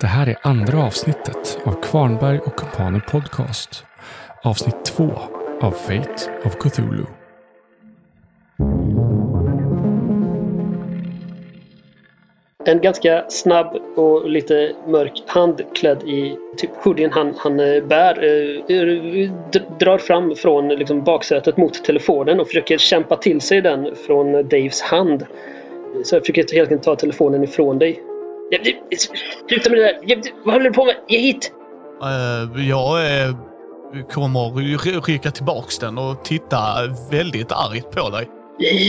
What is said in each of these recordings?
Det här är andra avsnittet av Kvarnberg och Kumpaner Podcast. Avsnitt två av Fate of Cthulhu. En ganska snabb och lite mörk hand klädd i typ hoodien han, han eh, bär eh, drar fram från liksom, baksätet mot telefonen och försöker kämpa till sig den från Daves hand. Så jag försöker helt enkelt ta telefonen ifrån dig. Sluta med det där! Vad håller du på med? Ge hit! Uh, jag eh, kommer ry- rycka tillbaks den och titta väldigt argt på dig.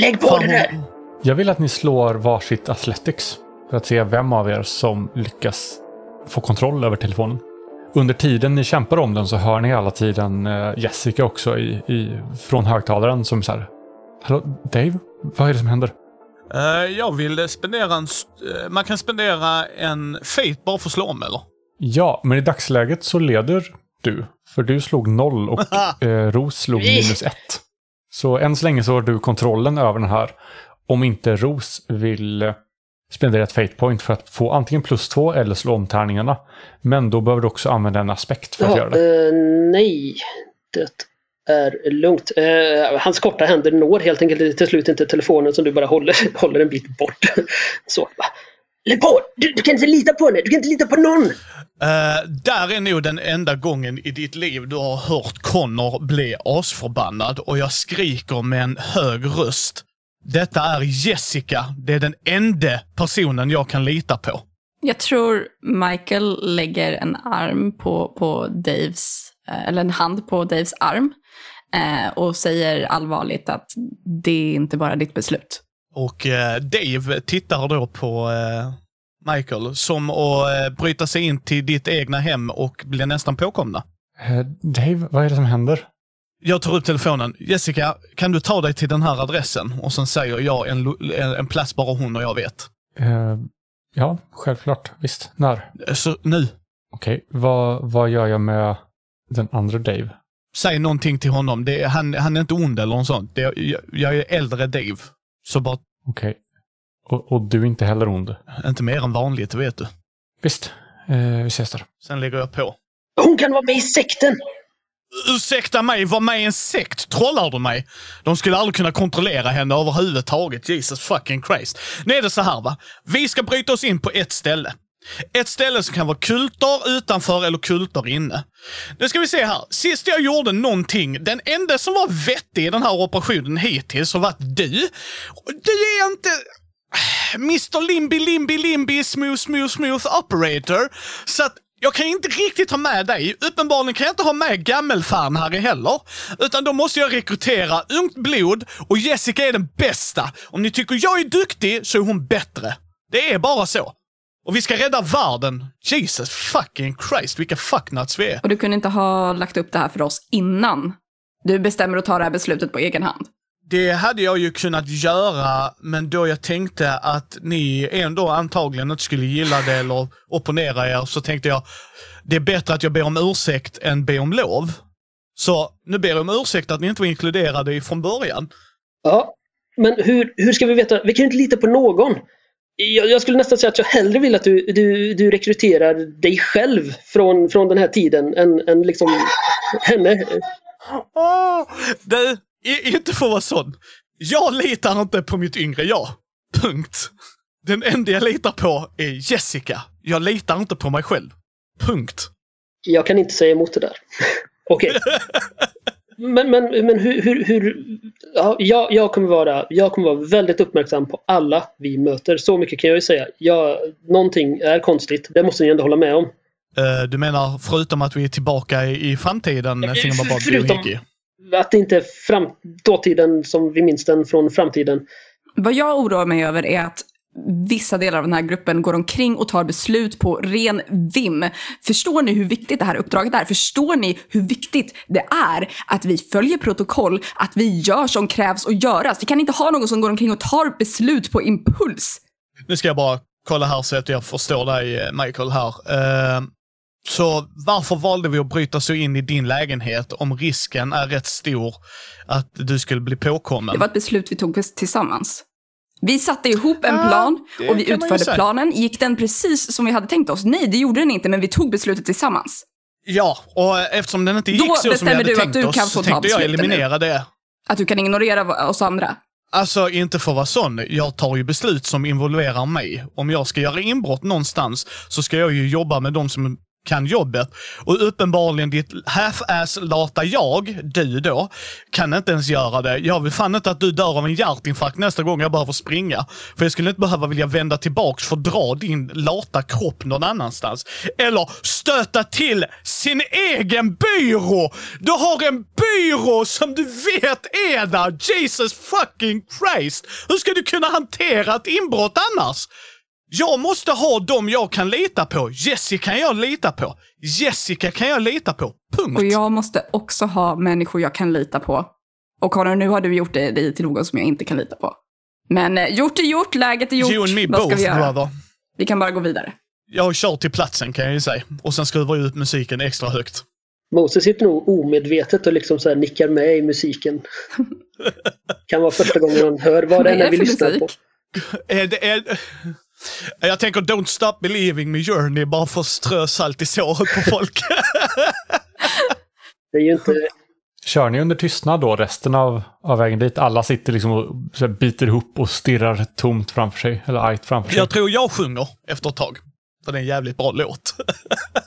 Lägg på Fan, där! Jag vill att ni slår varsitt Athletics för att se vem av er som lyckas få kontroll över telefonen. Under tiden ni kämpar om den så hör ni hela tiden eh, Jessica också i, i, från högtalaren som så här. Hallå, Dave? Vad är det som händer? Eh, jag vill spendera en... eh, man kan spendera en fate bara för att slå om, eller? Ja, men i dagsläget så leder du. För du slog noll och eh, Ros slog minus ett. Så än så länge så har du kontrollen över den här. Om inte Ros vill eh, spendera ett fate point för att få antingen plus två eller slå om tärningarna. Men då behöver du också använda en aspekt för att göra det. eh, nej, det är lugnt. Eh, hans korta händer når helt enkelt till slut inte telefonen som du bara håller, håller en bit bort. Så. va. Lägg på! Du, du kan inte lita på henne! Du kan inte lita på någon! Eh, där är nog den enda gången i ditt liv du har hört Connor bli asförbannad och jag skriker med en hög röst. Detta är Jessica. Det är den enda personen jag kan lita på. Jag tror Michael lägger en arm på, på Daves, eh, eller en hand på Daves arm eh, och säger allvarligt att det är inte bara ditt beslut. Och eh, Dave tittar då på eh, Michael som att eh, bryta sig in till ditt egna hem och blir nästan påkomna. Eh, Dave, vad är det som händer? Jag tar upp telefonen. Jessica, kan du ta dig till den här adressen? Och sen säger jag en, en, en plats bara hon och jag vet. Eh, ja, självklart. Visst. När? Eh, Så nu, Okej, vad, vad gör jag med den andra Dave? Säg någonting till honom. Det han, han är inte ond eller något sånt. Det jag, jag är äldre Dave. Så bara, Okej. Och, och du är inte heller ond? inte mer än vanligt, vet du. Visst. Eh, vi ses där. Sen lägger jag på. Hon kan vara med i sekten! Ursäkta mig, var med i en sekt? Trollar du mig? De skulle aldrig kunna kontrollera henne överhuvudtaget. Jesus fucking Christ. Nu är det så här va. Vi ska bryta oss in på ett ställe. Ett ställe som kan vara kulter utanför eller kulter inne. Nu ska vi se här. Sist jag gjorde någonting, den enda som var vettig i den här operationen hittills har varit du. Du är inte... Mr Limby Limby Limby Smooth Smooth Smooth Operator. Så att jag kan inte riktigt ha med dig. Uppenbarligen kan jag inte ha med gammelfan här heller. Utan då måste jag rekrytera ungt blod och Jessica är den bästa. Om ni tycker jag är duktig så är hon bättre. Det är bara så. Och vi ska rädda världen. Jesus fucking Christ, vilka fucknuts vi är. Och du kunde inte ha lagt upp det här för oss innan du bestämmer att ta det här beslutet på egen hand. Det hade jag ju kunnat göra, men då jag tänkte att ni ändå antagligen inte skulle gilla det eller opponera er, så tänkte jag det är bättre att jag ber om ursäkt än ber om lov. Så nu ber jag om ursäkt att ni inte var inkluderade i från början. Ja, men hur, hur ska vi veta? Vi kan ju inte lita på någon. Jag, skulle nästan säga att jag hellre vill att du, du, du rekryterar dig själv från, från den här tiden än, än liksom henne. Åh, du, inte för att vara sån. Jag litar inte på mitt yngre jag. Punkt. Den enda jag litar på är Jessica. Jag litar inte på mig själv. Punkt. Jag kan inte säga emot det där. Okej. Men, men, men hur... hur, hur ja, jag, jag, kommer vara, jag kommer vara väldigt uppmärksam på alla vi möter. Så mycket kan jag ju säga. Jag, någonting är konstigt. Det måste ni ändå hålla med om. Eh, du menar förutom att vi är tillbaka i, i framtiden, Eh, Fingerbabad förutom- Biohiki? Att det inte är fram, dåtiden som vi minns den från framtiden. Vad jag oroar mig över är att vissa delar av den här gruppen går omkring och tar beslut på ren vim. Förstår ni hur viktigt det här uppdraget är? Förstår ni hur viktigt det är att vi följer protokoll, att vi gör som krävs att göras? Vi kan inte ha någon som går omkring och tar beslut på impuls. Nu ska jag bara kolla här så att jag förstår dig, eh, Michael, här. Eh, så varför valde vi att bryta oss in i din lägenhet om risken är rätt stor att du skulle bli påkommen? Det var ett beslut vi tog tillsammans. Vi satte ihop en plan det och vi utförde planen. Gick den precis som vi hade tänkt oss? Nej, det gjorde den inte, men vi tog beslutet tillsammans. Ja, och eftersom den inte gick Då så som vi hade du att tänkt du oss kan så tänkte jag besluten nu. eliminera det. Att du kan ignorera oss andra. Alltså, inte för att vara sån. Jag tar ju beslut som involverar mig. Om jag ska göra inbrott någonstans så ska jag ju jobba med de som kan jobbet. Och uppenbarligen ditt half-ass-lata jag, du då, kan inte ens göra det. Jag vill fan inte att du dör av en hjärtinfarkt nästa gång jag behöver springa. För jag skulle inte behöva vilja vända tillbaks för att dra din lata kropp någon annanstans. Eller stöta till sin egen byrå! Du har en byrå som du vet är där! Jesus fucking Christ! Hur ska du kunna hantera ett inbrott annars? Jag måste ha dem jag kan lita på. Jessica kan jag lita på. Jessica kan jag lita på. Punkt. Och jag måste också ha människor jag kan lita på. Och Connor, nu har du gjort det dig till någon som jag inte kan lita på. Men eh, gjort är gjort, läget är gjort. You and me Vad ska both, vi göra? brother. Vi kan bara gå vidare. Jag kör till platsen kan jag ju säga. Och sen skruvar jag ut musiken extra högt. Moses sitter nog omedvetet och liksom så här nickar med i musiken. kan vara första gången han hör vad det är är vi lyssnar på. musik? Är det, är, jag tänker Don't Stop Believing med Journey bara för att strö salt i såret på folk. Det är ju inte... Kör ni under tystnad då resten av, av vägen dit? Alla sitter liksom och så här biter ihop och stirrar tomt framför sig. Eller argt framför sig. jag tror jag sjunger efter ett tag. För det är en jävligt bra låt.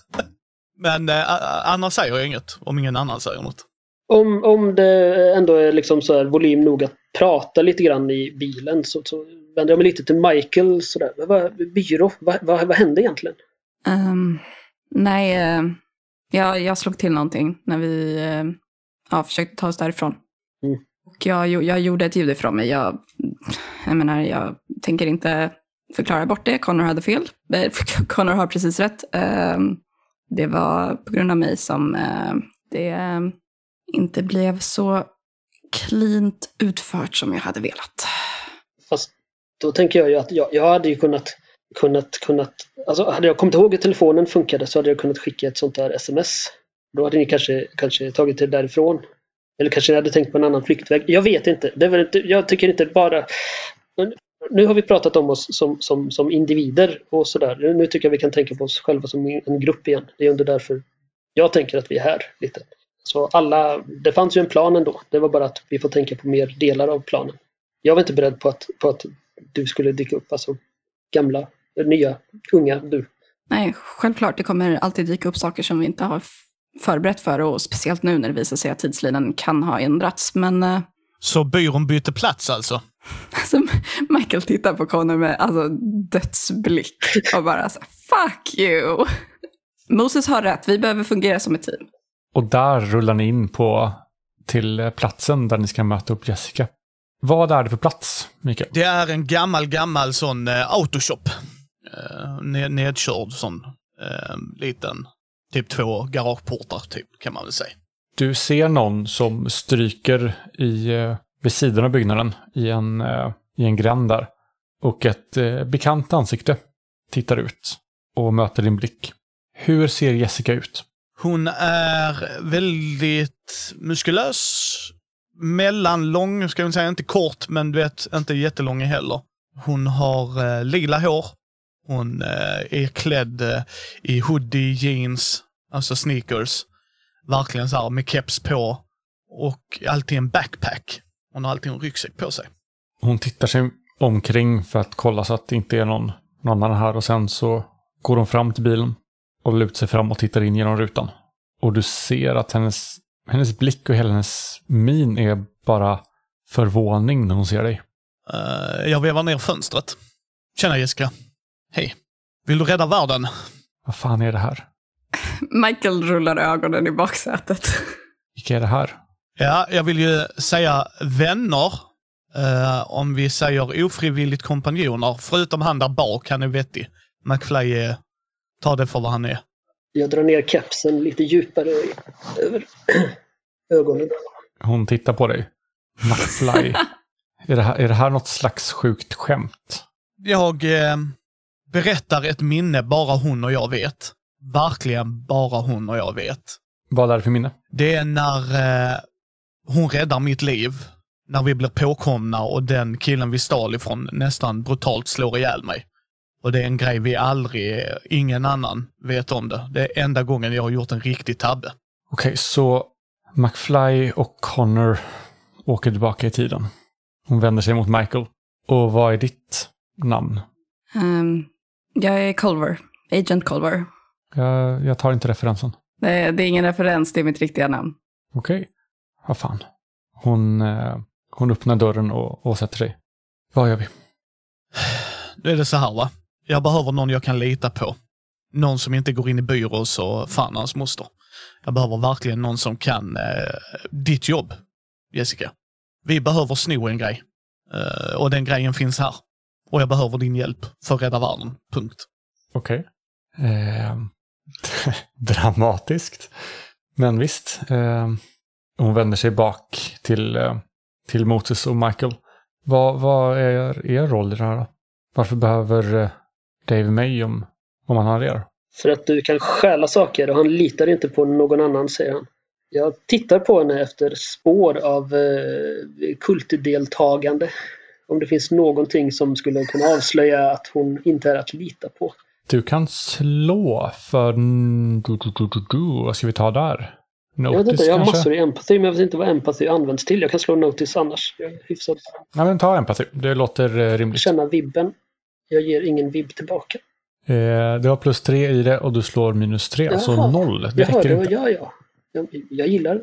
Men eh, annars säger jag inget, om ingen annan säger något. Om, om det ändå är liksom så här volym nog att prata lite grann i bilen så, så vänder jag mig lite till Michael. Sådär. Vad, byrå, vad, vad, vad hände egentligen? Ehm, nej, eh, jag, jag slog till någonting när vi eh, ja, försökte ta oss därifrån. Mm. Och jag, jag gjorde ett ljud ifrån mig. Jag, jag menar, jag tänker inte förklara bort det. Connor hade fel. Connor har precis rätt. Ehm, det var på grund av mig som eh, det inte blev så cleant utfört som jag hade velat. Fast då tänker jag ju att jag, jag hade ju kunnat, kunnat, kunnat... Alltså hade jag kommit ihåg hur telefonen funkade så hade jag kunnat skicka ett sånt där sms. Då hade ni kanske, kanske tagit det därifrån. Eller kanske ni hade tänkt på en annan flyktväg. Jag vet inte. Det är väl jag tycker inte bara... Nu har vi pratat om oss som, som, som individer och sådär. Nu- Nu tycker jag vi kan tänka på oss själva som en grupp igen. Det är under därför jag tänker att vi är här lite. Så alla, det fanns ju en plan ändå. Det var bara att vi får tänka på mer delar av planen. Jag var inte beredd på att, på att du skulle dyka upp. Alltså gamla, nya, unga du. Nej, självklart. Det kommer alltid dyka upp saker som vi inte har förberett för. Och speciellt nu när det visar sig att tidslinjen kan ha ändrats. Men eh, Så byrån bytte plats alltså? alltså, Michael tittar på Connor med alltså, dödsblick. Och bara så fuck you. Moses har rätt. Vi behöver fungera som ett team. Och där rullar ni in på till platsen där ni ska möta upp Jessica. Vad är det för plats, Mikael? Det är en gammal, gammal sån eh, autoshop. Eh, ned, nedkörd sån eh, liten, typ två garageportar typ, kan man väl säga. Du ser någon som stryker i, eh, vid sidan av byggnaden i en, eh, i en gränd där. Och ett eh, bekant ansikte tittar ut och möter din blick. Hur ser Jessica ut? Hon är väldigt muskulös, mellanlång, ska jag säga, inte kort, men du vet, inte jättelång heller. Hon har eh, lila hår. Hon eh, är klädd eh, i hoodie, jeans, alltså sneakers. Verkligen så här med keps på. Och alltid en backpack. Hon har alltid en ryggsäck på sig. Hon tittar sig omkring för att kolla så att det inte är någon, någon annan här och sen så går hon fram till bilen och lutar sig fram och tittar in genom rutan. Och du ser att hennes, hennes blick och hela hennes min är bara förvåning när hon ser dig. Eh, jag vevar ner fönstret. Tjena Jessica. Hej. Vill du rädda världen? Vad fan är det här? Michael rullar ögonen i baksätet. Vilka är det här? Ja, jag vill ju säga vänner. Eh, om vi säger ofrivilligt kompanjoner. Förutom han där bak, han är vettig. McFly är... Ta det för vad han är. Jag drar ner kepsen lite djupare över ögonen. Hon tittar på dig. McFly. är, det här, är det här något slags sjukt skämt? Jag eh, berättar ett minne bara hon och jag vet. Verkligen bara hon och jag vet. Vad är det för minne? Det är när eh, hon räddar mitt liv när vi blir påkomna och den killen vi stal ifrån nästan brutalt slår ihjäl mig. Och det är en grej vi aldrig, ingen annan vet om det. Det är enda gången jag har gjort en riktig tabbe. Okej, så McFly och Connor åker tillbaka i tiden. Hon vänder sig mot Michael. Och vad är ditt namn? Ehm, jag är Culver. Agent Culver. Jag, jag tar inte referensen. Det, det är ingen referens, det är mitt riktiga namn. Okej. Vad fan. Hon, eh, hon öppnar dörren och, och sätter sig. Vad gör vi? Nu är det så här va. Jag behöver någon jag kan lita på. Någon som inte går in i byrås och fan hans moster. Jag behöver verkligen någon som kan eh, ditt jobb, Jessica. Vi behöver sno en grej. Eh, och den grejen finns här. Och jag behöver din hjälp för att rädda världen. Punkt. Okej. Eh, dramatiskt. Men visst. Eh, hon vänder sig bak till, eh, till Moses och Michael. Vad, vad är er roll i det här då? Varför behöver eh, Dave mig om, han har er? För att du kan stjäla saker och han litar inte på någon annan, säger han. Jag tittar på henne efter spår av eh, kultdeltagande. Om det finns någonting som skulle kunna avslöja att hon inte är att lita på. Du kan slå för... Du, du, du, du. Vad ska vi ta där? Jag vet inte, jag har massor i empathy men jag vet inte vad empathy används till. Jag kan slå notice annars. Jag är hyfsad. Nej, men ta empathy. Det låter eh, rimligt. Känna vibben. Jag ger ingen vibb tillbaka. Eh, du har plus tre i det och du slår minus tre, Jaha. så noll. Det Jaha, räcker det, inte. ja, ja. Jag, jag gillar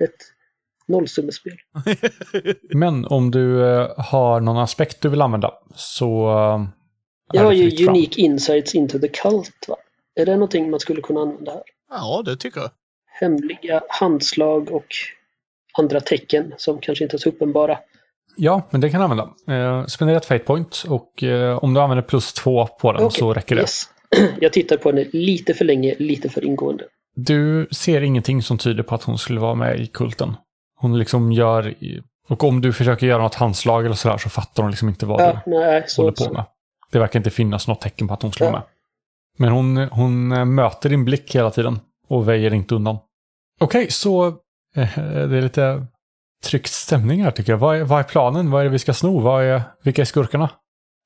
ett nollsummespel. Men om du eh, har någon aspekt du vill använda så eh, Jag har det ju fritt fram. unique insights into the cult. Va? Är det någonting man skulle kunna använda här? Ja, det tycker jag. Hemliga handslag och andra tecken som kanske inte är så uppenbara. Ja, men det kan du använda. Eh, spendera ett fate point och eh, om du använder plus två på den Okej, så räcker det. Yes. Jag tittar på henne lite för länge, lite för ingående. Du ser ingenting som tyder på att hon skulle vara med i kulten. Hon liksom gör... Och om du försöker göra något handslag eller sådär så fattar hon liksom inte vad Ja, du nej, så, håller på så. med. Det verkar inte finnas något tecken på att hon skulle Ja. vara med. Men hon, hon eh, möter din blick hela tiden och väjer inte undan. Okej, så eh, det är lite tryckt stämning här tycker jag. Vad är, vad är planen? Vad är det vi ska sno? Vad är, vilka är skurkarna?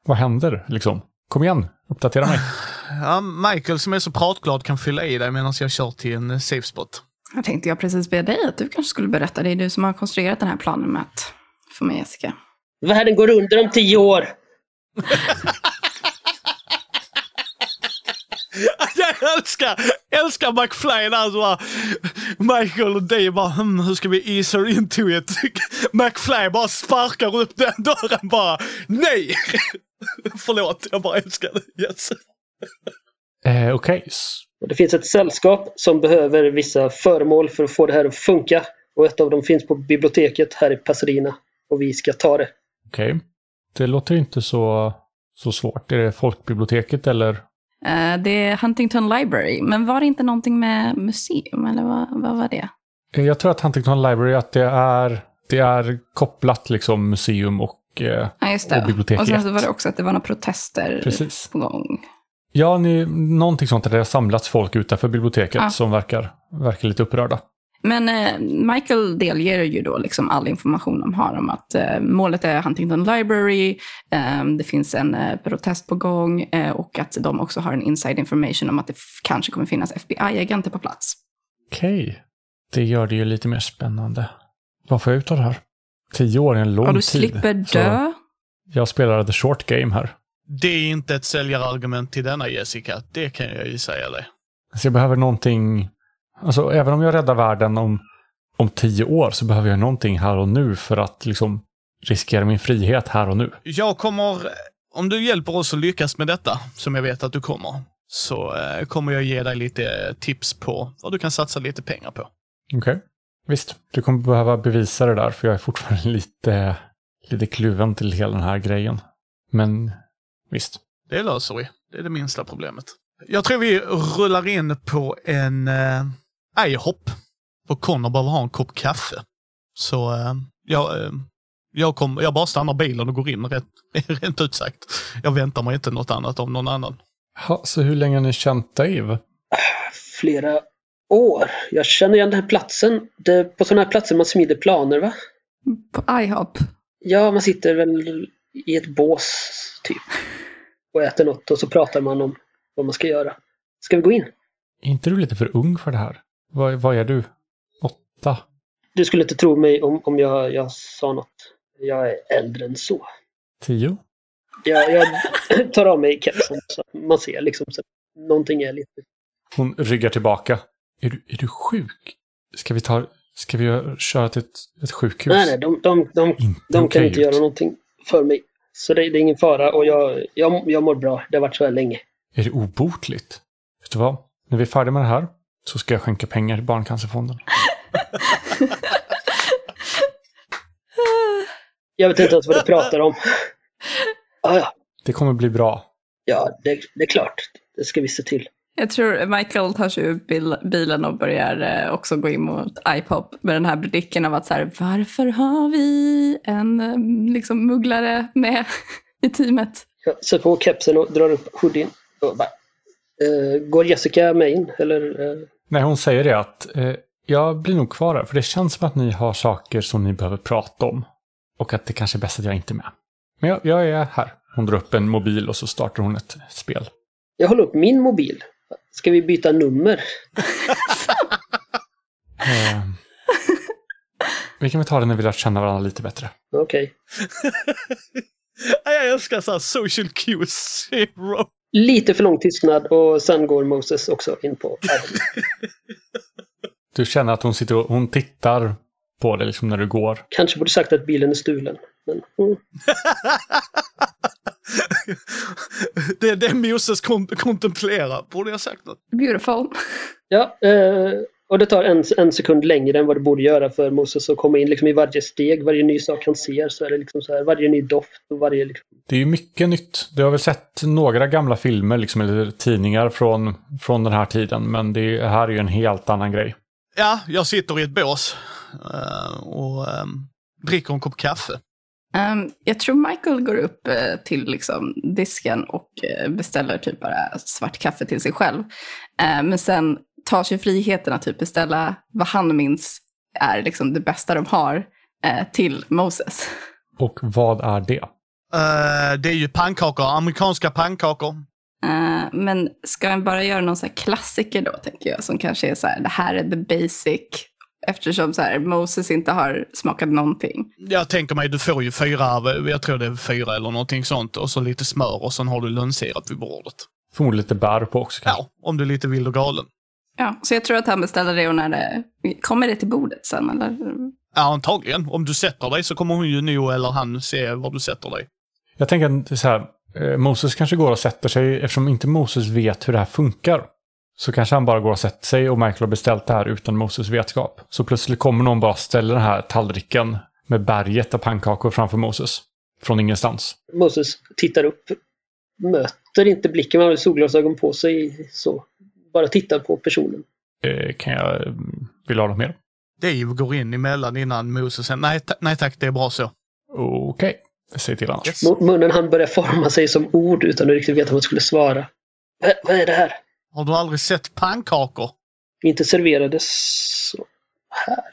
Vad händer liksom? Kom igen, uppdatera mig. Ja, Michael som är så pratglad kan fylla i dig medan jag kör till en safe spot. Jag tänkte jag precis be dig att du kanske skulle berätta. Det är du som har konstruerat den här planen med att få med Jessica. Världen går under om tio år. Jag älskar, älskar McFly där så bara, Michael och Dave bara, hm, hur ska vi ease her into it? McFly bara sparkar upp den dörren bara, nej! Förlåt, jag bara älskar det. Yes. Eh, Okej, Och det finns ett sällskap som behöver vissa föremål för att få det här att funka. Och ett av dem finns på biblioteket här i Pasadena. Och vi ska ta det. okej. Det låter inte så, så svårt. Är det folkbiblioteket eller? Eh, det är Huntington Library, men var det inte någonting med museum, eller vad, vad var det? Jag tror att Huntington Library, att det är, det är kopplat liksom museum och... Eh, Ja, Och bibliotek Och sen så var det också att det var några protester Precis. på gång. ja, ni, någonting sånt där det har samlats folk utanför biblioteket Ja. som verkar, verkar lite upprörda. Men eh, Michael delger ju då liksom all information de har om att eh, målet är Huntington Library, eh, det finns en eh, protest på gång eh, och att de också har en inside information om att det kanske kommer finnas FBI-agenter på plats. Okej. Det gör det ju lite mer spännande. Vad får jag ut av det här? Tio år är en lång Och du tid. slipper Så dö. Jag spelar the short game här. Det är inte ett säljarargument till denna Jessica, det kan jag ju säga dig. Så jag behöver någonting... Alltså, även om jag räddar världen om, om tio år så behöver jag någonting här och nu för att liksom riskera min frihet här och nu. Jag kommer, om du hjälper oss att lyckas med detta, som jag vet att du kommer, så eh, kommer jag ge dig lite tips på vad du kan satsa lite pengar på. Okej. Visst, du kommer behöva bevisa det där för jag är fortfarande lite, lite kluven till hela den här grejen. Men visst. Det löser vi. Det är det minsta problemet. Jag tror vi rullar in på en IHOP. Och Connor behöver ha en kopp kaffe. Så eh, jag, eh, jag, kom, jag bara stannar bilen och går in, rätt, rent ut sagt. Jag väntar mig inte något annat av någon annan. Ha, så hur länge har ni känt Dave? Flera år. Jag känner igen den här platsen. Det är på sådana här platser man smider planer va? På IHOP. Ja, man sitter väl i ett bås typ. Och äter något och så pratar man om vad man ska göra. Ska vi gå in? Är inte du lite för ung för det här? Vad, vad är du? Åtta? Du skulle inte tro mig om, om jag, jag sa något. Jag är äldre än så. Tio? Jag, jag tar av mig kepsen så att man ser liksom så någonting är lite... Hon ryggar tillbaka. Är du, är du sjuk? Ska vi ta... Ska vi göra- köra till ett, ett sjukhus? Nej, nej, de, de, de, Inte de kan inte göra någonting för mig. Så det, det är ingen fara och jag, jag, jag mår bra. Det har varit så här länge. Är det obotligt? Vet du vad? När vi är färdiga med det här så ska jag skänka pengar till Barncancerfonden. Jag vet inte ens vad du pratar om. Ah, ja, Det kommer bli bra. ja det, det är klart. Det ska vi se till. Jag tror Michael tar sig ur bil, bilen och börjar eh, också gå in mot iPop med den här blicken av att så här, varför har vi en eh, liksom mugglare med i teamet? Jag sätter på kepsen och drar upp hoodien. Och bara, går Jessica med in? Eller? Eh, Nej, hon säger det att eh, jag blir nog kvar här, för det känns som att ni har saker som ni behöver prata om. Och att det kanske är bäst att jag inte är med. Men jag, jag är här. Hon drar upp en mobil och så startar hon ett spel. jag håller upp min mobil. Ska vi byta nummer? Eh, vi kan väl ta det när vi lärt känna varandra lite bättre. Okej. Jag älskar så här social cues zero. Lite för lång tystnad och sen går Moses också in på Du känner att hon sitter och hon tittar på dig liksom när du går. Kanske borde sagt att bilen är stulen. Men, mm. Det är det Moses kon kontemplerar. Borde jag sagt något? Beautiful. Ja, eh, och det tar en, en sekund längre än vad det borde göra för Moses att komma in liksom i varje steg, varje ny sak han ser så är det liksom så här, varje ny doft och varje liksom, Det är ju mycket nytt. Du har väl sett några gamla filmer liksom, eller tidningar från, från den här tiden. Men det här är ju en helt annan grej. Ja, jag sitter i ett bås eh, och ehm, dricker en kopp kaffe. Ehm, jag tror Michael går upp eh, till liksom, disken och eh, beställer typ bara svart kaffe till sig själv. Eh, men sen tar sig friheten att typ beställa vad han minns är liksom det bästa de har eh, till Moses. Och vad är det? Eh, det är ju pannkakor, amerikanska pannkakor. Eh, men ska en bara göra någon så här klassiker då, tänker jag, som kanske är så här, det här är the basic, eftersom så här, Moses inte har smakat någonting. Jag tänker mig, du får ju fyra, jag tror det är fyra eller någonting sånt, och så lite smör och sen har du lönnsirap vid bordet. Förmodligen lite bär på också kanske. Ja, om du är lite vild och galen. Ja, så jag tror att han beställer det och när det, kommer det till bordet sen eller? Ja, antagligen. Om du sätter dig så kommer hon ju nog eller han se var du sätter dig. Jag tänker så här, eh, Moses kanske går och sätter sig, eftersom inte Moses vet hur det här funkar. Så kanske han bara går och sätter sig och Michael har beställt det här utan Moses vetskap. Så plötsligt kommer någon bara ställa den här tallriken med berget av pannkakor framför Moses. Från ingenstans. Moses tittar upp, möter inte blicken, man har solglasögon på sig så. Bara tittar på personen. Eh, kan jag... Vill du ha något mer? Dave går in emellan innan Moses säger nej, ta- nej tack, det är bra så. Okej. Jag säger till annars. Yes. Mu- Munnen han börjar forma sig som ord utan att riktigt veta vad man skulle svara. "Vad- Vad är det här? Har du aldrig sett pannkakor? Vi inte serverades så här.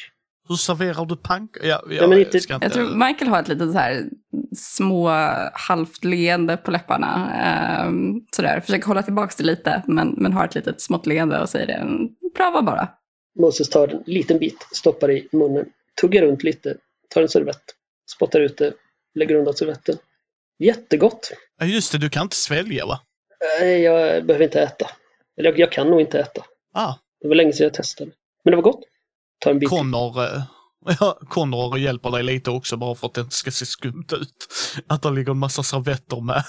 Hur serverar du pannkakor? Ja, jag, inte... Jag tror Michael har ett litet så här små halvt leende på läpparna. Um, sådär, försöker hålla tillbaka det lite, men, men har ett litet smått leende och säger det. Pröva bara. Moses tar en liten bit, stoppar i munnen, tuggar runt lite, tar en servett, spottar ut det, lägger undan servetten. Jättegott! Ja, just det, du kan inte svälja va? Nej, jag behöver inte äta. Eller jag, jag kan nog inte äta. Ah, Det var länge sedan jag testade. Men det var gott. Ta en bit. Connor, eh, ja, Connor hjälper dig lite också bara för att det inte ska se skumt ut. Att det ligger en massa servetter med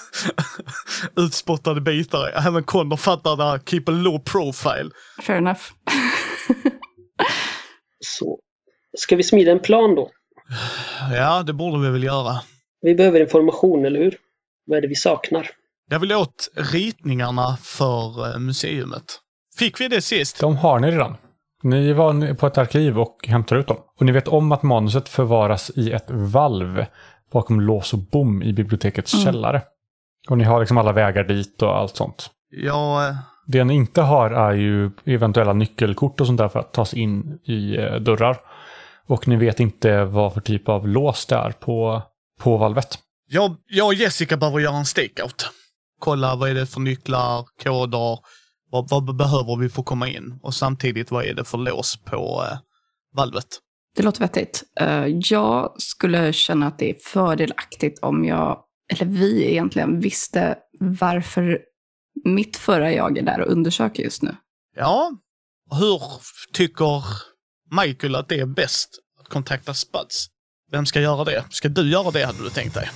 utspottade bitar. Även Connor fattar det här, keep a low profile. Fair enough. Så. Ska vi smida en plan då? Ja, det borde vi väl göra. Vi behöver information, eller hur? Vad är det vi saknar? Jag vill åt ritningarna för eh, museumet. Fick vi det sist? De har ni redan. Ni var på ett arkiv och hämtade ut dem. Och ni vet om att manuset förvaras i ett valv bakom lås och bom i bibliotekets källare. Och ni har liksom alla vägar dit och allt sånt. Ja, eh, Det ni inte har är ju eventuella nyckelkort och sånt där för att ta sig in i eh, dörrar. Och ni vet inte vad för typ av lås det är på, på valvet. Jag, jag och Jessica behöver göra en stakeout. Kolla vad är det för nycklar, koder, vad, vad behöver vi för att komma in? Och samtidigt vad är det för lås på eh, valvet? Det låter vettigt. Eh, jag skulle känna att det är fördelaktigt om jag, eller vi egentligen, visste varför mitt förra jag är där och undersöker just nu. Ja, hur tycker Michael att det är bäst att kontakta Spuds? Vem ska göra det? Ska du göra det hade du tänkt dig?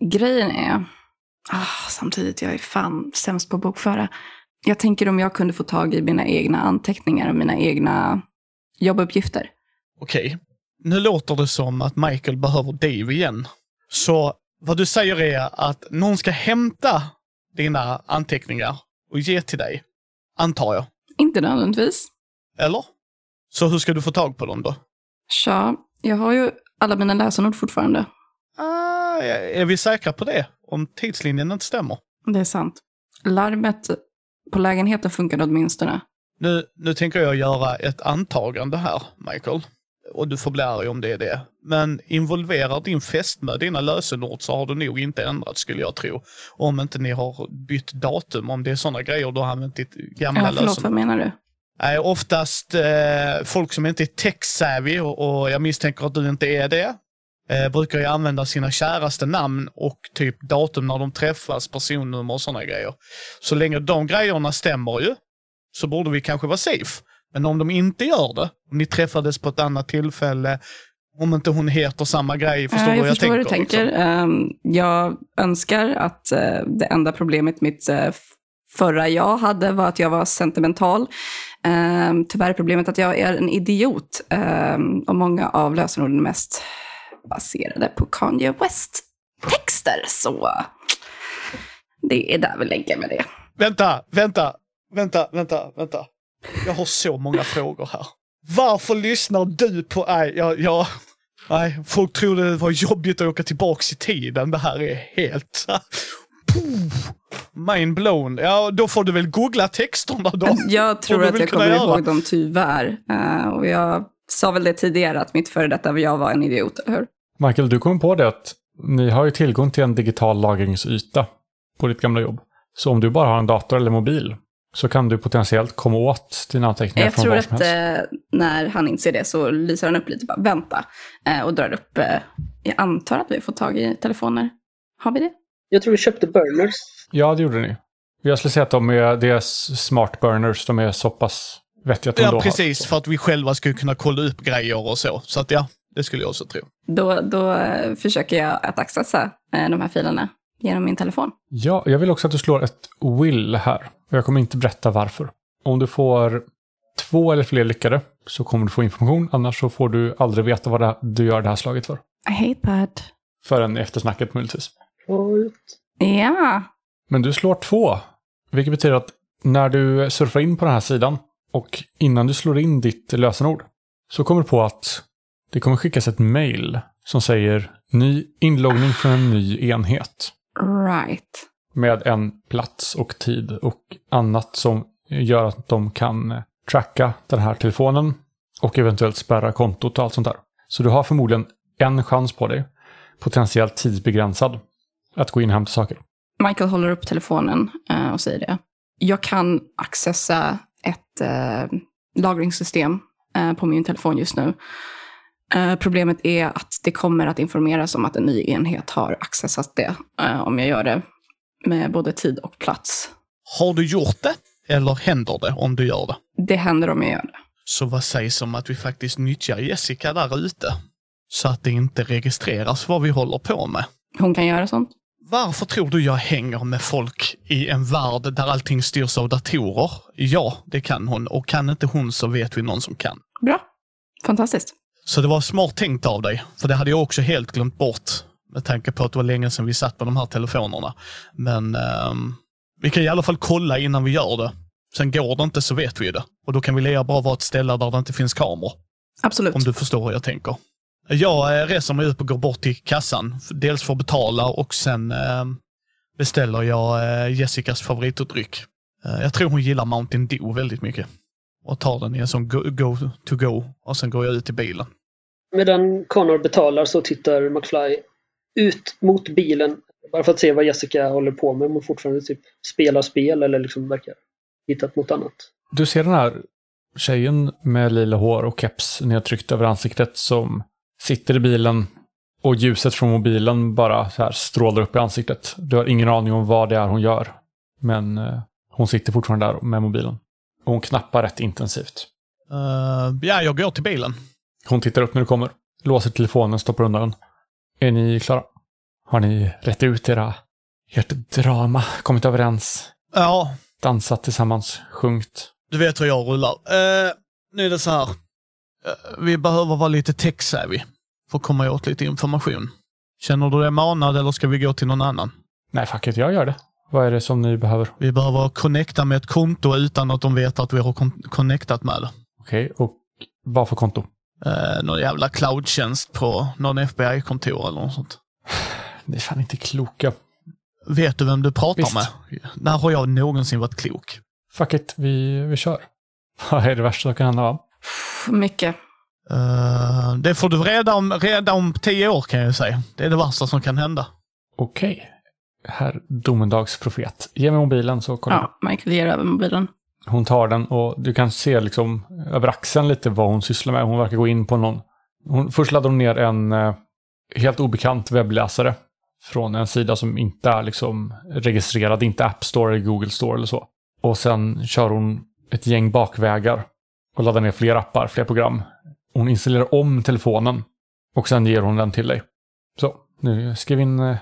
Grejen är, ah, samtidigt, jag är fan sämst på att bokföra. Jag tänker om jag kunde få tag i mina egna anteckningar och mina egna jobbuppgifter. Okej, nu låter det som att Michael behöver Dave igen. Så vad du säger är att någon ska hämta dina anteckningar och ge till dig, antar jag. Inte nödvändigtvis. Eller? Så hur ska du få tag på dem då? Tja, jag har ju alla mina läsarnord fortfarande. Ah, är vi säkra på det? Om tidslinjen inte stämmer? Det är sant. Larmet på lägenheten funkade åtminstone. Nu, nu tänker jag göra ett antagande här, Michael. Och du får bli arg om det är det. Men involverar din fästmö dina lösenord så har du nog inte ändrat skulle jag tro. Om inte ni har bytt datum, om det är sådana grejer du har använt ditt gamla Ja, förlåt, lösenord. vad menar du? Nej, oftast eh, folk som inte är tech-savvy och, och jag misstänker att du inte är det. Eh, brukar ju använda sina käraste namn och typ datum när de träffas, personnummer och sådana grejer. Så länge de grejerna stämmer ju, så borde vi kanske vara safe. Men om de inte gör det, om ni träffades på ett annat tillfälle, om inte hon heter samma grej, förstår du jag vad jag förstår vad du tänker? tänker. liksom? Ehm, jag önskar att eh, det enda problemet mitt f- förra jag hade var att jag var sentimental. Um, tyvärr är problemet att jag är en idiot. Ehm, och många av lösenorden mest baserade på Kanye West-texter. Så det är där vi lägger med det. Vänta, vänta, vänta, vänta, vänta. Jag har så många frågor här. Varför lyssnar du på... Nej, jag, jag, nej folk tror det var jobbigt att åka tillbaks i tiden. Det här är helt... Mind blown. Ja, då får du väl googla texterna då. Jag tror att jag kommer göra. ihåg dem tyvärr. Eh, och jag sa väl det tidigare att mitt före detta jag var en idiot, eller hur? Michael, du kom på det att ni har ju tillgång till en digital lagringsyta på ditt gamla jobb. Så om du bara har en dator eller mobil så kan du potentiellt komma åt dina anteckningar Jag från tror vad som att helst. eh, när han inser det så lyser han upp lite, bara vänta. Eh, och drar upp, eh, jag antar att vi har fått tag i telefoner. Har vi det? Jag tror vi köpte burners. Ja, det gjorde ni. Jag skulle säga att de är, det är smart burners, de är så pass vettiga att de Ja, har- precis. För att vi själva skulle kunna kolla upp grejer och så. Så att ja, det skulle jag också tro. Då, då eh, försöker jag att accessa eh, de här filerna genom min telefon. Ja, jag vill också att du slår ett will här. Och jag kommer inte berätta varför. Om du får två eller fler lyckade så kommer du få information. Annars så får du aldrig veta vad det, du gör det här slaget för. I hate that. Förrän efter snacket möjligtvis. Ja, Men du slår två. Vilket betyder att när du surfar in på den här sidan och innan du slår in ditt lösenord så kommer du på att det kommer skickas ett mail som säger ny inloggning från en ny enhet. right. med en plats och tid och annat som gör att de kan tracka den här telefonen och eventuellt spärra kontot och allt sånt där. Så du har förmodligen en chans på dig, potentiellt tidsbegränsad, att gå in och hämta saker. Michael håller upp telefonen eh, och säger det. Jag kan accessa ett eh, lagringssystem eh, på min telefon just nu. Eh, problemet är att det kommer att informeras om att en ny enhet har accessat det eh, om jag gör det med både tid och plats. Har du gjort det? Eller händer det om du gör det? Det händer om jag gör det. Så vad sägs om att vi faktiskt nyttjar Jessica där ute? Så att det inte registreras vad vi håller på med. Hon kan göra sånt. Varför tror du jag hänger med folk i en värld där allting styrs av datorer? Ja, det kan hon. Och kan inte hon så vet vi någon som kan. Bra. Fantastiskt. Så det var smart tänkt av dig. För det hade jag också helt glömt bort. Med tanke på att det var länge sedan vi satt på de här telefonerna. Men ehm, vi kan i alla fall kolla innan vi gör det. Sen går det inte så vet vi det. Och då kan vi lika bra vara ett ställe där det inte finns kameror. Absolut. Om du förstår hur jag tänker. Jag eh, reser mig upp och går bort till kassan. Dels för att betala och sen eh, beställer jag eh, Jessicas favoritdryck. Eh, jag tror hon gillar Mountain Dew väldigt mycket. Och tar den i en sån go, go go och sen går jag ut i bilen. Medan Connor betalar så tittar McFly ut mot bilen bara för att se vad Jessica håller på med. Om hon fortfarande typ spelar spel eller liksom verkar hittat något annat. Du ser den här tjejen med lila hår och keps nedtryckt över ansiktet som sitter i bilen och ljuset från mobilen bara så här strålar upp i ansiktet. Du har ingen aning om vad det är hon gör. Men eh, hon sitter fortfarande där med mobilen. Och hon knappar rätt intensivt. Uh, ja, jag går till bilen. Hon tittar upp när du kommer, låser telefonen, stoppar undan den. Är ni klara? Har ni rätt ut era, ert drama? Kommit överens? Ja, Dansat tillsammans? Sjungit? du vet hur jag rullar. Uh, nu är det så här. Uh, vi behöver vara lite tech-savvy för att komma åt lite information. Känner du dig manad eller ska vi gå till någon annan? Nej, fuck it, jag gör det. Vad är det som ni behöver? Vi behöver connecta med ett konto utan att de vet att vi har connectat med det. Okej, och vad för konto? Uh, någon jävla cloudtjänst på någon FBI-kontor eller något sånt. Ni är fan inte kloka. Vet du vem du pratar Visst. med? När har jag någonsin varit klok? Fuck it, vi, vi kör. Vad är det värsta som kan hända? va? Mycket. Eh, det får du reda om, reda om tio år kan jag säga. Det är det värsta som kan hända. Okej. Herr domedagsprofet. Ge mig mobilen så kollar jag. Ja, Michael ger över mobilen. Hon tar den och du kan se liksom över axeln lite vad hon sysslar med. Hon verkar gå in på någon... Hon, först laddar hon ner en eh, helt obekant webbläsare från en sida som inte är liksom registrerad, inte App Store eller Google Store eller så. Och sen kör hon ett gäng bakvägar och laddar ner fler appar, fler program. Hon installerar om telefonen och sen ger hon den till dig. Så, nu skriv in eh,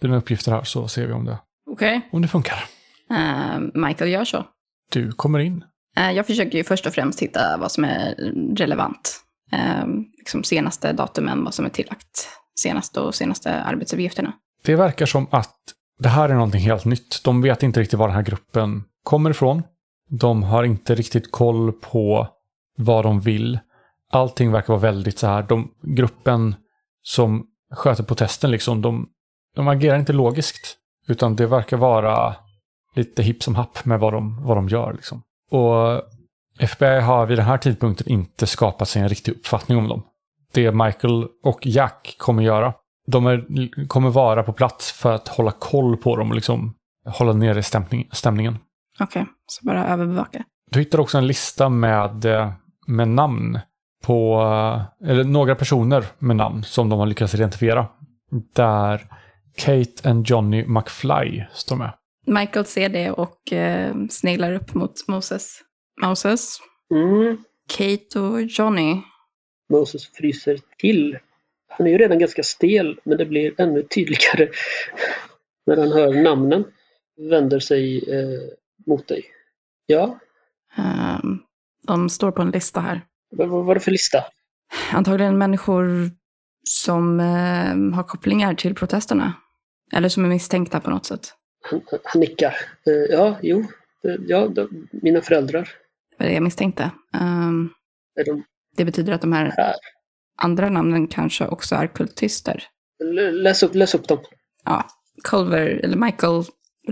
dina uppgifter här så ser vi om det, Okej. om det funkar. Eh, Michael gör så. Du kommer in. Eh, jag försöker ju först och främst hitta vad som är relevant. Eh, liksom senaste datumen, vad som är tillagt. Senaste och senaste arbetsuppgifterna. Det verkar som att det här är någonting helt nytt. De vet inte riktigt var den här gruppen kommer ifrån. De har inte riktigt koll på vad de vill. Allting verkar vara väldigt så här. De, gruppen som sköter protesten, liksom, de, de agerar inte logiskt. Utan det verkar vara lite hipp som happ med vad de, vad de gör. Liksom. Och FBI har vid den här tidpunkten inte skapat sig en riktig uppfattning om dem. Det Michael och Jack kommer göra de är, kommer vara på plats för att hålla koll på dem och liksom hålla nere stämning, stämningen. Okej, så bara överbevaka. Du hittar också en lista med, med namn på, eller några personer med namn som de har lyckats identifiera. Där Kate och Johnny McFly står med. Michael ser det och eh, sneglar upp mot Moses. Moses, Mm. Kate och Johnny. Moses fryser till. Han är ju redan ganska stel, men det blir ännu tydligare när han hör namnen. Vänder sig eh, mot dig. Ja, Ehm, de står på en lista här. vad vad var det för lista? Antagligen människor som eh, har kopplingar till protesterna. Eller som är misstänkta på något sätt. Han, han nickar. Eh, ja, jo. Eh, ja, de, mina föräldrar. Det var det jag misstänkte. Är de det betyder att de här här? andra namnen kanske också är kultister. L- Läs upp, läs upp dem. Ja, Culver, eller Michael Jag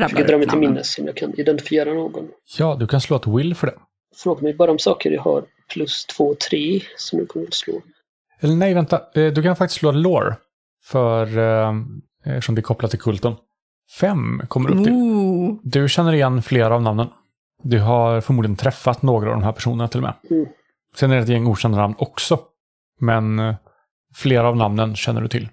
rabblar försöker dra mig till minnes om jag kan identifiera någon. Ja, du kan slå ett will för det. Fråga mig bara om saker jag har plus två, tre som du kommer att slå. Eller nej, vänta. Eh, Du kan faktiskt slå lore. För, eh, eftersom det är kopplat till kulten. Fem kommer upp till. Ooh. Du känner igen flera av namnen. Du har förmodligen träffat några av de här personerna till och med. Mm. Sen är det ett gäng okända namn också. Men eh, flera av namnen känner du till.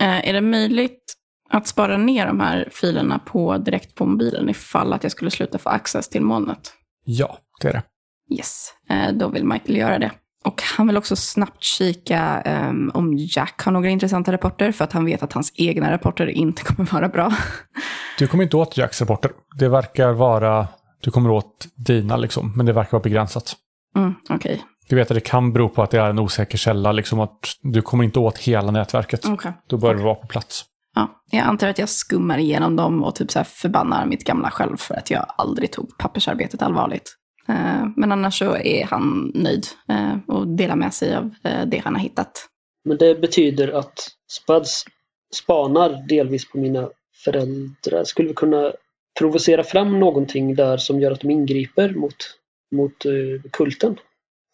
Eh, är det möjligt att spara ner de här filerna på, direkt på mobilen ifall att jag skulle sluta få access till molnet? Ja, det är det. Yes, eh, då vill Michael göra det. Och han vill också snabbt kika ehm, om Jack har några intressanta rapporter, för att han vet att hans egna rapporter inte kommer vara bra. Du kommer inte åt Jacks rapporter. Det verkar vara... Du kommer åt dina liksom, men det verkar vara begränsat. Mm, Okej, Du vet att det kan bero på att det är en osäker källa, liksom att du kommer inte åt hela nätverket. okej. Då bör du vara på plats. Ja, jag antar att jag skummar igenom dem och typ så här förbannar mitt gamla själv för att jag aldrig tog pappersarbetet allvarligt. Eh, men annars så är han nöjd eh, och delar med sig av eh, det han har hittat. Men det betyder att Spuds spanar delvis på mina föräldrar. Skulle vi kunna provocera fram någonting där som gör att de ingriper mot, mot kulten?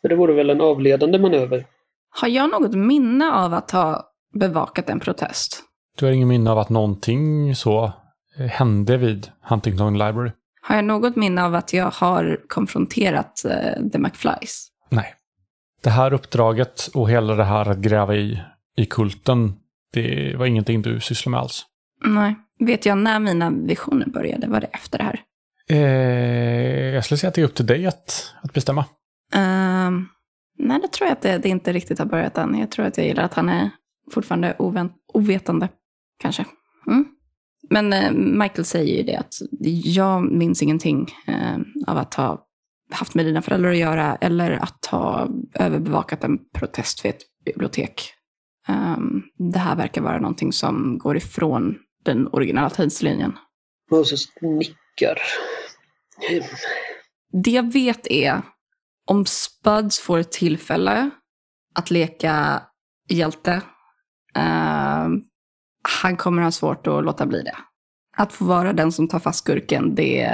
För det vore väl en avledande manöver? Har jag något minne av att ha bevakat en protest? Du har ingen minne av att någonting så hände vid Huntington Library? Har jag något minne av att jag har konfronterat uh, The McFlys? Nej. Det här uppdraget och hela det här att gräva i, i kulten, det var ingenting du sysslade med alls. Nej. Vet jag när mina visioner började? Var det efter det här? Eh, jag skulle säga att det är upp till dig att, att bestämma. Uh, nej, det tror jag att det, det, inte riktigt har börjat än. Jag tror att jag gillar att han är fortfarande ovänt, ovetande, kanske. Mm. Men uh, Michael säger ju det att jag minns ingenting uh, av att ha haft med dina föräldrar att göra eller att ha överbevakat en protest vid ett bibliotek. Um, det här verkar vara någonting som går ifrån den originala tidslinjen. Moses nickar. Det jag vet är om Spuds får ett tillfälle att leka hjälte, uh, han kommer ha svårt att låta bli det. Att få vara den som tar fast skurken, det,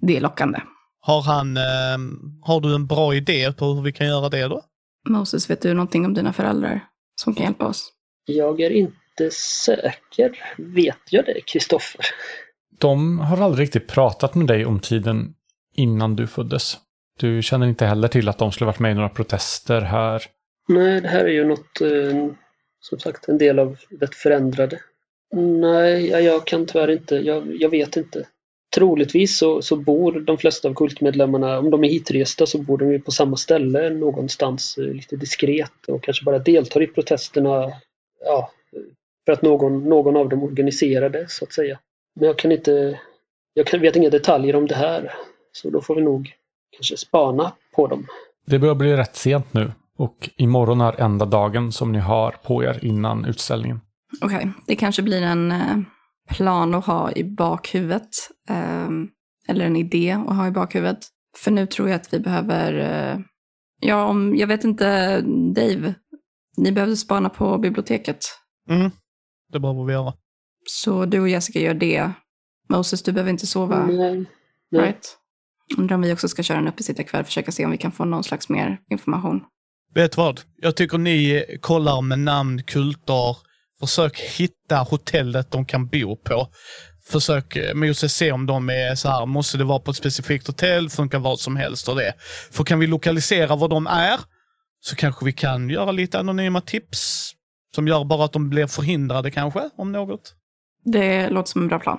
det är lockande. Har han, eh, har du en bra idé på hur vi kan göra det då? Moses, vet du någonting om dina föräldrar som kan hjälpa oss? Jag är inte säker. Vet jag det, Kristoffer? De har aldrig riktigt pratat med dig om tiden innan du föddes. Du känner inte heller till att de skulle varit med i några protester här? Nej, det här är ju något, eh, som sagt, en del av det förändrade. Nej, jag kan tyvärr inte. Jag, jag vet inte. Troligtvis så, så, bor de flesta av kultmedlemmarna, om de är hitresta, så bor de ju på samma ställe någonstans eh, lite diskret och kanske bara deltar i protesterna ja, för att någon, någon av dem organiserar det, så att säga. Men jag kan inte, jag kan, vet inga detaljer om det här. Så då får vi nog kanske spana på dem. Det börjar bli rätt sent nu och imorgon är enda dagen som ni har på er innan utställningen. Okej, okay. det kanske blir en eh, plan att ha i bakhuvudet. Eh, eller en idé att ha i bakhuvudet. För nu tror jag att vi behöver, eh, ja, om, jag vet inte, Dave, ni behövde spana på biblioteket. Mm, det behöver vi göra. Så du och Jessica gör det. Moses, du behöver inte sova. Nej. Nej. Right? Undrar om vi också ska köra en uppesittarkväll och försöka se om vi kan få någon slags mer information. Vet vad? Jag tycker ni kollar med namn, kulter. Försök hitta hotellet de kan bo på. Försök eh, Moses se om de är så här, måste det vara på ett specifikt hotell, funkar vad som helst och det. För kan vi lokalisera var de är, så kanske vi kan göra lite anonyma tips. Som gör bara att de blir förhindrade kanske, om något. Det låter som en bra plan.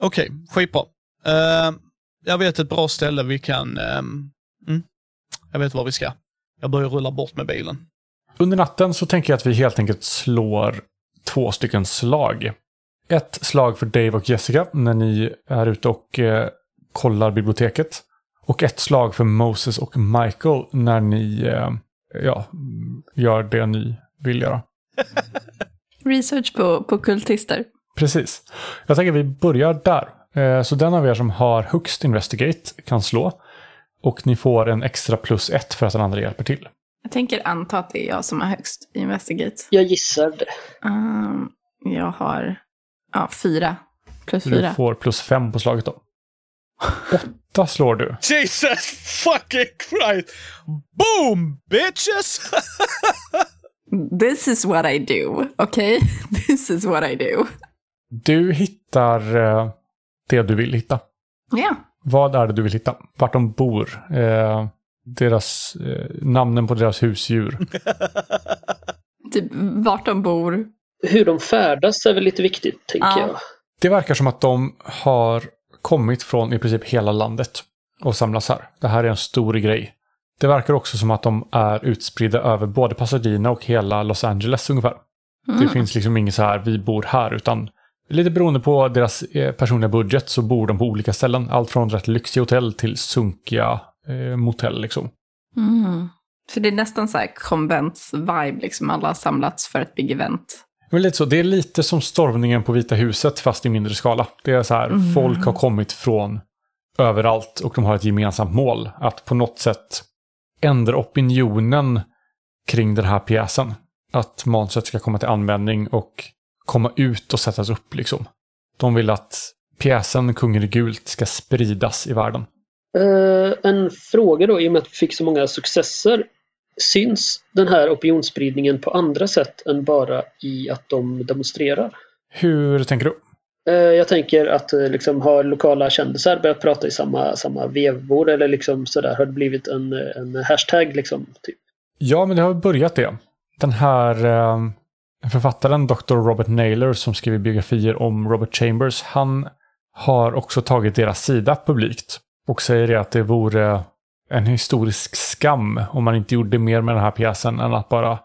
Okej, okay, skitbra. Uh, jag vet ett bra ställe vi kan... Um, mm, jag vet var vi ska. Jag börjar rulla bort med bilen. Under natten så tänker jag att vi helt enkelt slår två stycken slag. Ett slag för Dave och Jessica när ni är ute och eh, kollar biblioteket. Och ett slag för Moses och Michael när ni eh, ja, gör det ni vill göra. Research på, på kultister. Precis. Jag tänker att vi börjar där. Eh, så den av er som har högst Investigate kan slå. Och ni får en extra plus ett för att den andra hjälper till. Jag tänker anta att det är jag som har högst Investigate. Jag gissar det. Um, jag har ja, fyra. Plus fyra. Du får plus fem på slaget då. Åtta slår du. Jesus fucking Christ! Boom bitches! This is what I do, okay? This is what I do. Du hittar uh, det du vill hitta. Ja. Yeah. Vad är det du vill hitta? Vart de bor? Eh, deras, eh, namnen på deras husdjur. typ vart de bor. Hur de färdas är väl lite viktigt, tänker ja. jag. Det verkar som att de har kommit från i princip hela landet och samlas här. Det här är en stor grej. Det verkar också som att de är utspridda över både Pasadena och hela Los Angeles ungefär. Mm. Det finns liksom inget så här, vi bor här, utan Lite beroende på deras eh, personliga budget så bor de på olika ställen. Allt från rätt lyxiga hotell till sunkiga eh, motell liksom. Mm. Så det är nästan så här konvents-vibe, liksom alla har samlats för ett big event. Men lite så, det är lite som stormningen på Vita huset fast i mindre skala. Det är så här, mm. folk har kommit från överallt och de har ett gemensamt mål. Att på något sätt ändra opinionen kring den här pjäsen. Att manuset ska komma till användning och komma ut och sättas upp liksom. De vill att pjäsen Kungen i gult ska spridas i världen. Uh, en fråga då, i och med att vi fick så många successer. Syns den här opinionsspridningen på andra sätt än bara i att de demonstrerar? Hur tänker du? Eh, Jag tänker att eh, liksom, har lokala kändisar börjat prata i samma, samma vevor eller liksom sådär? Har det blivit en, en hashtag liksom? Typ? Ja, men det har börjat det. Den här eh, författaren, Dr. Robert Naylor, som skriver biografier om Robert Chambers, han har också tagit deras sida publikt och säger att det vore en historisk skam om man inte gjorde mer med den här pjäsen än att bara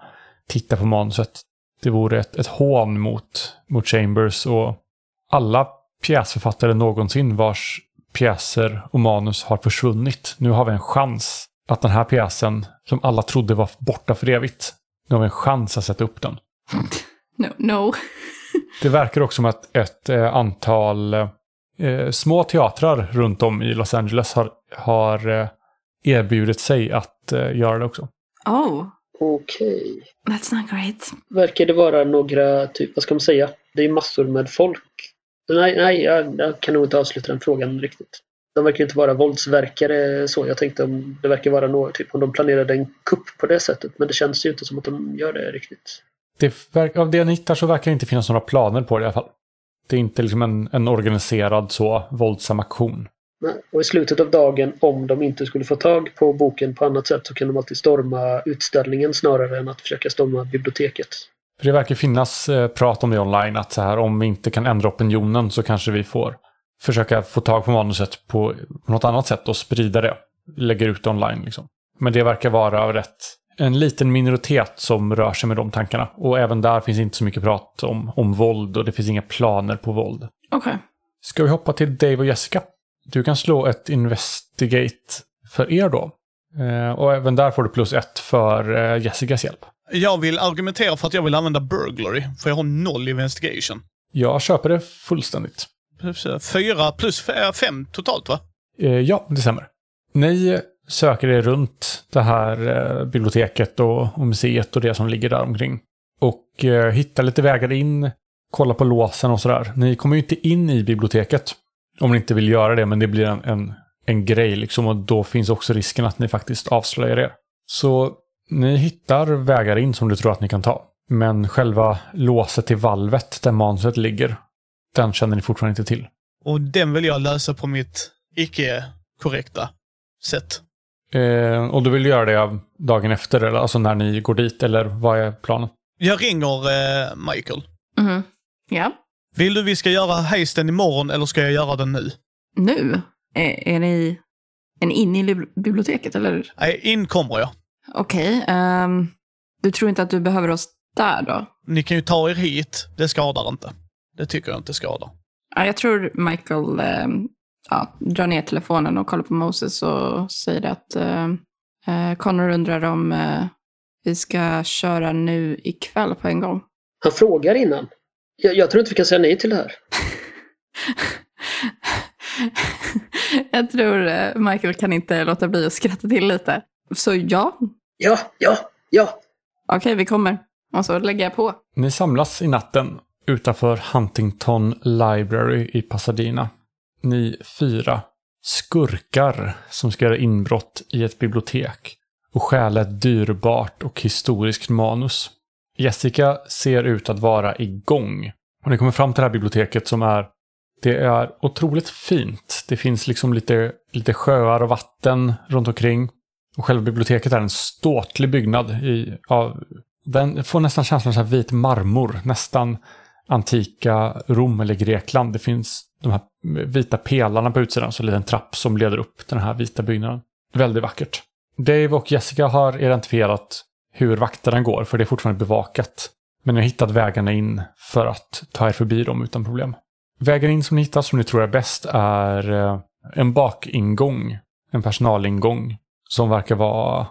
titta på manuset. Det vore ett, ett hån mot, mot Chambers och alla pjäsförfattare någonsin vars pjäser och manus har försvunnit. Nu har vi en chans att den här pjäsen, som alla trodde var borta för evigt, nu har vi en chans att sätta upp den. No, no. Det verkar också som att ett eh, antal eh, små teatrar runt om i Los Angeles har, har eh, erbjudit sig att eh, göra det också. Oh, Okej. that's not great. Verkar det vara några, typ, vad ska man säga? Det är massor med folk. Nej, nej jag, jag kan nog inte avsluta den frågan riktigt. De verkar inte vara våldsverkare så. Jag tänkte om det verkar vara något, typ om de planerade en kupp på det sättet. Men det känns ju inte som att de gör det riktigt. Det av det ni hittar så verkar det inte finnas några planer på det i alla fall. Det är inte liksom en, en organiserad så våldsam aktion. Nej. Och i slutet av dagen, om de inte skulle få tag på boken på annat sätt så kan de alltid storma utställningen snarare än att försöka storma biblioteket. För det verkar finnas eh, prat om det online, att så här, om vi inte kan ändra opinionen så kanske vi får försöka få tag på manuset på, på något annat sätt och sprida det. Lägga ut det online liksom. Men det verkar vara rätt en liten minoritet som rör sig med de tankarna. Och även där finns inte så mycket prat om, om våld och det finns inga planer på våld. Okej. Ska vi hoppa till Dave och Jessica? Du kan slå ett investigate för er då. Eh, och även där får du plus ett för eh, Jessicas hjälp. Jag vill argumentera för att jag vill använda burglary, för jag har noll investigation. Jag köper det fullständigt. Fyra plus fem totalt va? Eh, ja, det stämmer. Ni söker er runt det här eh, biblioteket och, och museet och det som ligger där omkring. Och eh, hittar lite vägar in, kollar på låsen och sådär. Ni kommer ju inte in i biblioteket om ni inte vill göra det, men det blir en, en, en grej liksom och då finns också risken att ni faktiskt avslöjar er. Så ni hittar vägar in som du tror att ni kan ta. Men själva låset till valvet där manuset ligger, den känner ni fortfarande inte till. Och den vill jag lösa på mitt icke-korrekta sätt. Eh, och du vill göra det dagen efter, eller alltså när ni går dit, eller vad är planen? Jag ringer eh, Michael. Mhm. Ja. Vill du vi ska göra heisten imorgon eller ska jag göra den nu? Nu? Är, är ni är ni inne i biblioteket eller? Nej, in kommer jag. Okej. ehm, du tror inte att du behöver oss där då? Ni kan ju ta er hit. Det skadar inte. Det tycker jag inte skadar. Ja, jag tror Michael ehm, ja, drar ner telefonen och kollar på Moses och säger att ehm, eh, Connor undrar om eh, vi ska köra nu ikväll på en gång. Han frågar innan. Jag, jag tror inte vi kan säga nej till det här. jag tror eh, Michael kan inte låta bli att skratta till lite. Så ja, Ja, ja, ja. okej vi kommer. Och så lägger jag på. Ni samlas i natten utanför Huntington Library i Pasadena. Ni fyra skurkar som ska göra inbrott i ett bibliotek och stjäla ett dyrbart och historiskt manus. Jessica ser ut att vara igång. Och ni kommer fram till det här biblioteket som är det är otroligt fint. Det finns liksom lite, lite sjöar och vatten runt omkring. Och själva biblioteket är en ståtlig byggnad. I, av, den får nästan känslan av så här vit marmor. Nästan antika Rom eller Grekland. Det finns de här vita pelarna på utsidan. Så en liten trapp som leder upp till den här vita byggnaden. Väldigt vackert. Dave och Jessica har identifierat hur vakterna går. För det är fortfarande bevakat. Men ni har hittat vägarna in för att ta er förbi dem utan problem. Vägen in som ni hittar, som ni tror är bäst, är eh, en bakingång. En personalingång. Som verkar vara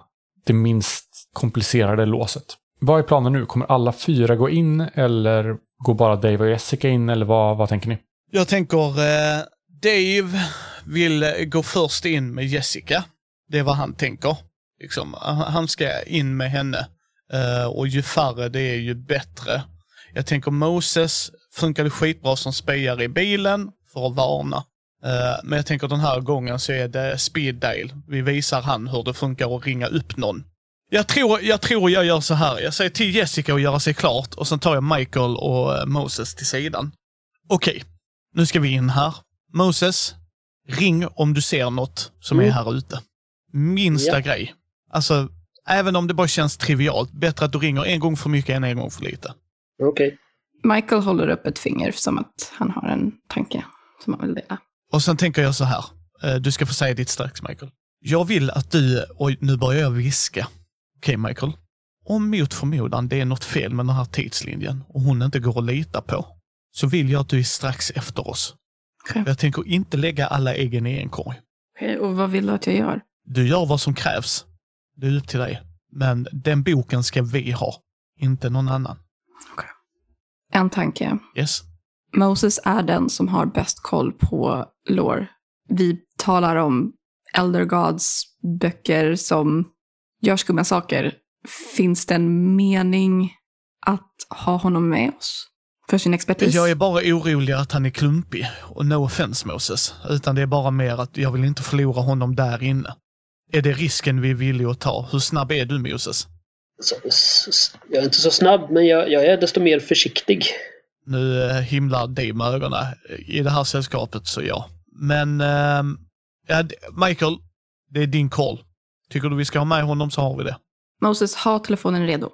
det minst komplicerade låset. Vad är planen nu? Kommer alla fyra gå in eller går bara Dave och Jessica in? Eller vad, vad tänker ni? Jag tänker eh, Dave vill eh, gå först in med Jessica. Det är vad han tänker. Liksom, han- ska in med henne. Eh, och ju färre det är ju bättre. Jag tänker Moses funkade skitbra som spejare i bilen för att varna. Eh, men jag tänker den här gången så är det Speed dial. Vi visar han hur det funkar att ringa upp någon Jag tror, jag tror jag gör så här. Jag säger till Jessica att göra sig klart och sen tar jag Michael och eh, Moses till sidan. Okej, nu ska vi in här. Moses, ring om du ser något som är Mm. här ute. Minsta Ja. grej. Alltså, även om det bara känns trivialt, bättre att du ringer en gång för mycket än en gång för lite. Okej. Michael håller upp ett finger som att han har en tanke som han vill dela. Och sen tänker jag så här. eh, Du ska få säga ditt strax, Michael. Jag vill att du, och nu börjar jag viska. Okej, Michael. Om mot förmodan det är något fel med den här tidslinjen och hon inte går att lita på, så vill jag att du är strax efter oss. Okej. Jag tänker inte lägga alla äggen i en korg. Okej, och vad vill du att jag gör? Du gör vad som krävs. Det är upp till dig. Men den boken ska vi ha, inte någon annan. En tanke. Yes? Moses är den som har bäst koll på lore. Vi talar om Elder Gods böcker som gör skumma saker. Finns det en mening att ha honom med oss? För sin expertis? Jag är bara orolig att han är klumpig. Och no offense Moses. Utan det är bara mer att jag vill inte förlora honom där inne. Är det risken vi är villiga att ta? Hur snabb är du Moses? Jag är inte så snabb, men jag, jag är desto mer försiktig. Nu eh, himlar Dave med ögonen. I det här sällskapet så ja. Men, d- Michael, det är din call. Tycker du vi ska ha med honom så har vi det. Moses, ha telefonen redo.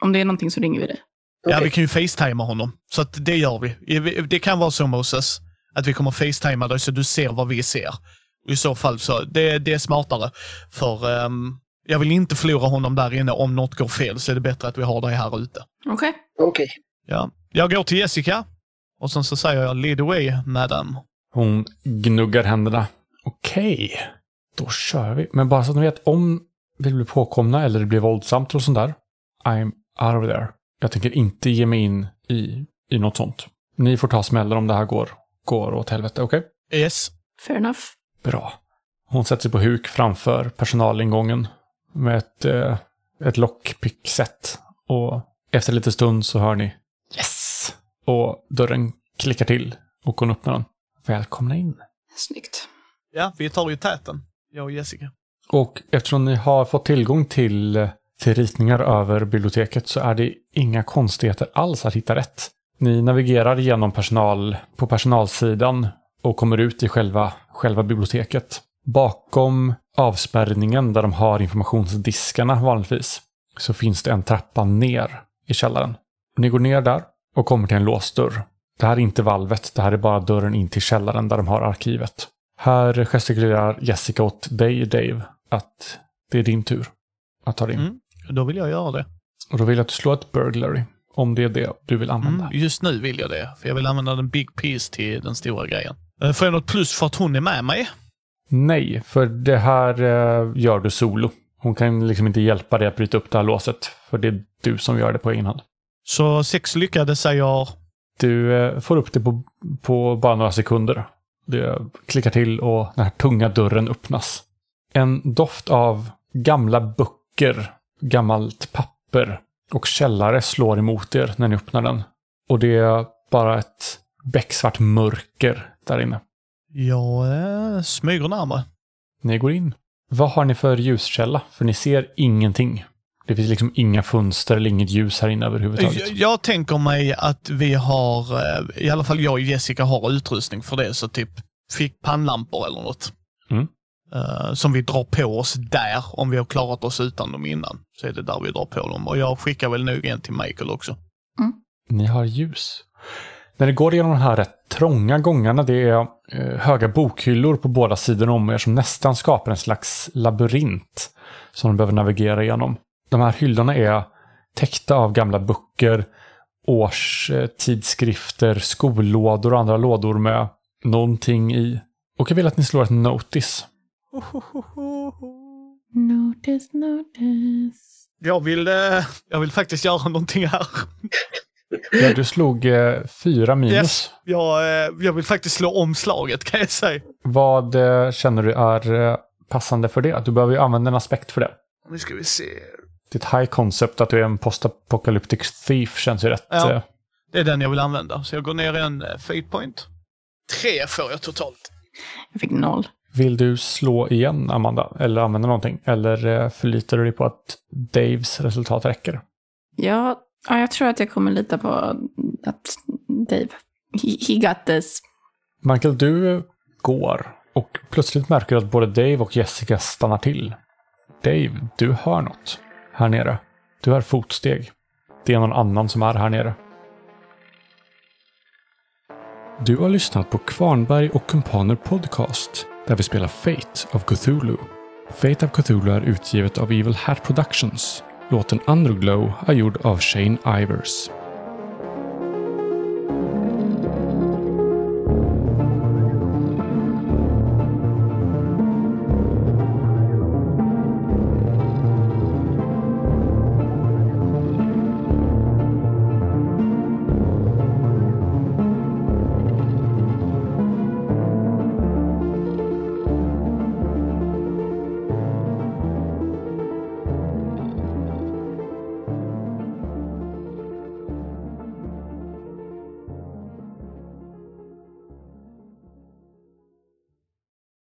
Om det är någonting så ringer vi dig. Ja, Okej. vi kan ju facetima honom. Så att det gör vi. Det kan vara så Moses, att vi kommer facetima dig så du ser vad vi ser. I så fall så, det, det är smartare. För ehm, jag vill inte förlora honom där inne. Om något går fel så är det bättre att vi har dig här ute. Okej. Okej. Ja. Jag går till Jessica och sen så säger jag lead away, madam. Hon gnuggar händerna. Okej, då kör vi. Men bara så att ni vet, om vi blir påkomna eller det blir våldsamt och sånt där. I'm out of there. Jag tänker inte ge mig in i, i något sånt. Ni får ta smällar om det här går, går åt helvete, okej? Yes. Fair enough. Bra. Hon sätter sig på huk framför personalingången med ett, eh, ett lockpick-set. Och efter lite stund så hör ni Yes! Och dörren klickar till och hon öppnar den. Välkomna in. Snyggt. Ja, vi tar ju täten. Jag och Jessica. Och eftersom ni har fått tillgång till, till ritningar över biblioteket så är det inga konstigheter alls att hitta rätt. Ni navigerar genom personal på personalsidan och kommer ut i själva, själva biblioteket. Bakom avspärrningen där de har informationsdiskarna vanligtvis så finns det en trappa ner i källaren. Ni går ner där och kommer till en låst dörr. Det här är inte valvet, det här är bara dörren in till källaren där de har arkivet. Här gestikulerar Jessica åt dig, Dave, att det är din tur att ta dig in. Mm. Då vill jag göra det. Och då vill jag att du slår ett burglary, om det är det du vill använda. Mm, just nu vill jag det, för jag vill använda den big piece till den stora grejen. Eh, Får jag något plus för att hon är med mig? Nej, för det här eh, gör du solo. Hon kan liksom inte hjälpa dig att bryta upp det här låset, för det är du som gör det på egen hand. Så sex lyckade säger... Du eh, får upp det på, på bara några sekunder. Det klickar till och den här tunga dörren öppnas. En doft av gamla böcker, gammalt papper och källare slår emot er när ni öppnar den. Och det är bara ett becksvart mörker där inne. Jag eh, smyger närmare. Ni går in. Vad har ni för ljuskälla? För ni ser ingenting. Det finns liksom inga fönster eller inget ljus här inne överhuvudtaget. Jag, jag tänker mig att vi har, eh, i alla fall jag och Jessica har utrustning för det, så typ fick pannlampor eller något. Mm. Eh, som vi drar på oss där, om vi har klarat oss utan dem innan. Så är det där vi drar på dem. Och jag skickar väl nog en till Michael också. Ni har ljus. När ni går igenom de här rätt trånga gångarna, det är eh, höga bokhyllor på båda sidor om er som nästan skapar en slags labyrint som de behöver navigera igenom. De här hyllorna är täckta av gamla böcker, årstidskrifter, skollådor och andra lådor med någonting i. Och jag vill att ni slår ett notice. Notice, notice. Jag vill, eh, jag vill faktiskt göra någonting här. Ja, du slog eh, fyra minus. Yes. Jag, eh, jag vill faktiskt slå omslaget kan jag säga. Vad eh, känner du är eh, passande för det? Du behöver ju använda en aspekt för det. Nu ska vi se. Ditt high concept att du är en post-apocalyptic thief känns ju rätt. Ja. eh, Det är den jag vill använda. Så jag går ner en eh, fate point. Tre får jag totalt. Jag fick noll. Vill du slå igen, Amanda? Eller använda någonting? Eller eh, förlitar du dig på att Daves resultat räcker? Ja, ja, jag tror att jag kommer lita på att Dave, he, he got this. Michael, du går och plötsligt märker du att både Dave och Jessica stannar till. Dave, du hör något här nere. Du hör fotsteg. Det är någon annan som är här nere. Du har lyssnat på Kvarnberg och Kumpaner Podcast där vi spelar Fate of Cthulhu. Fate of Cthulhu är utgivet av Evil Hat Productions. Låten Underglow är gjord av Shane Ivers.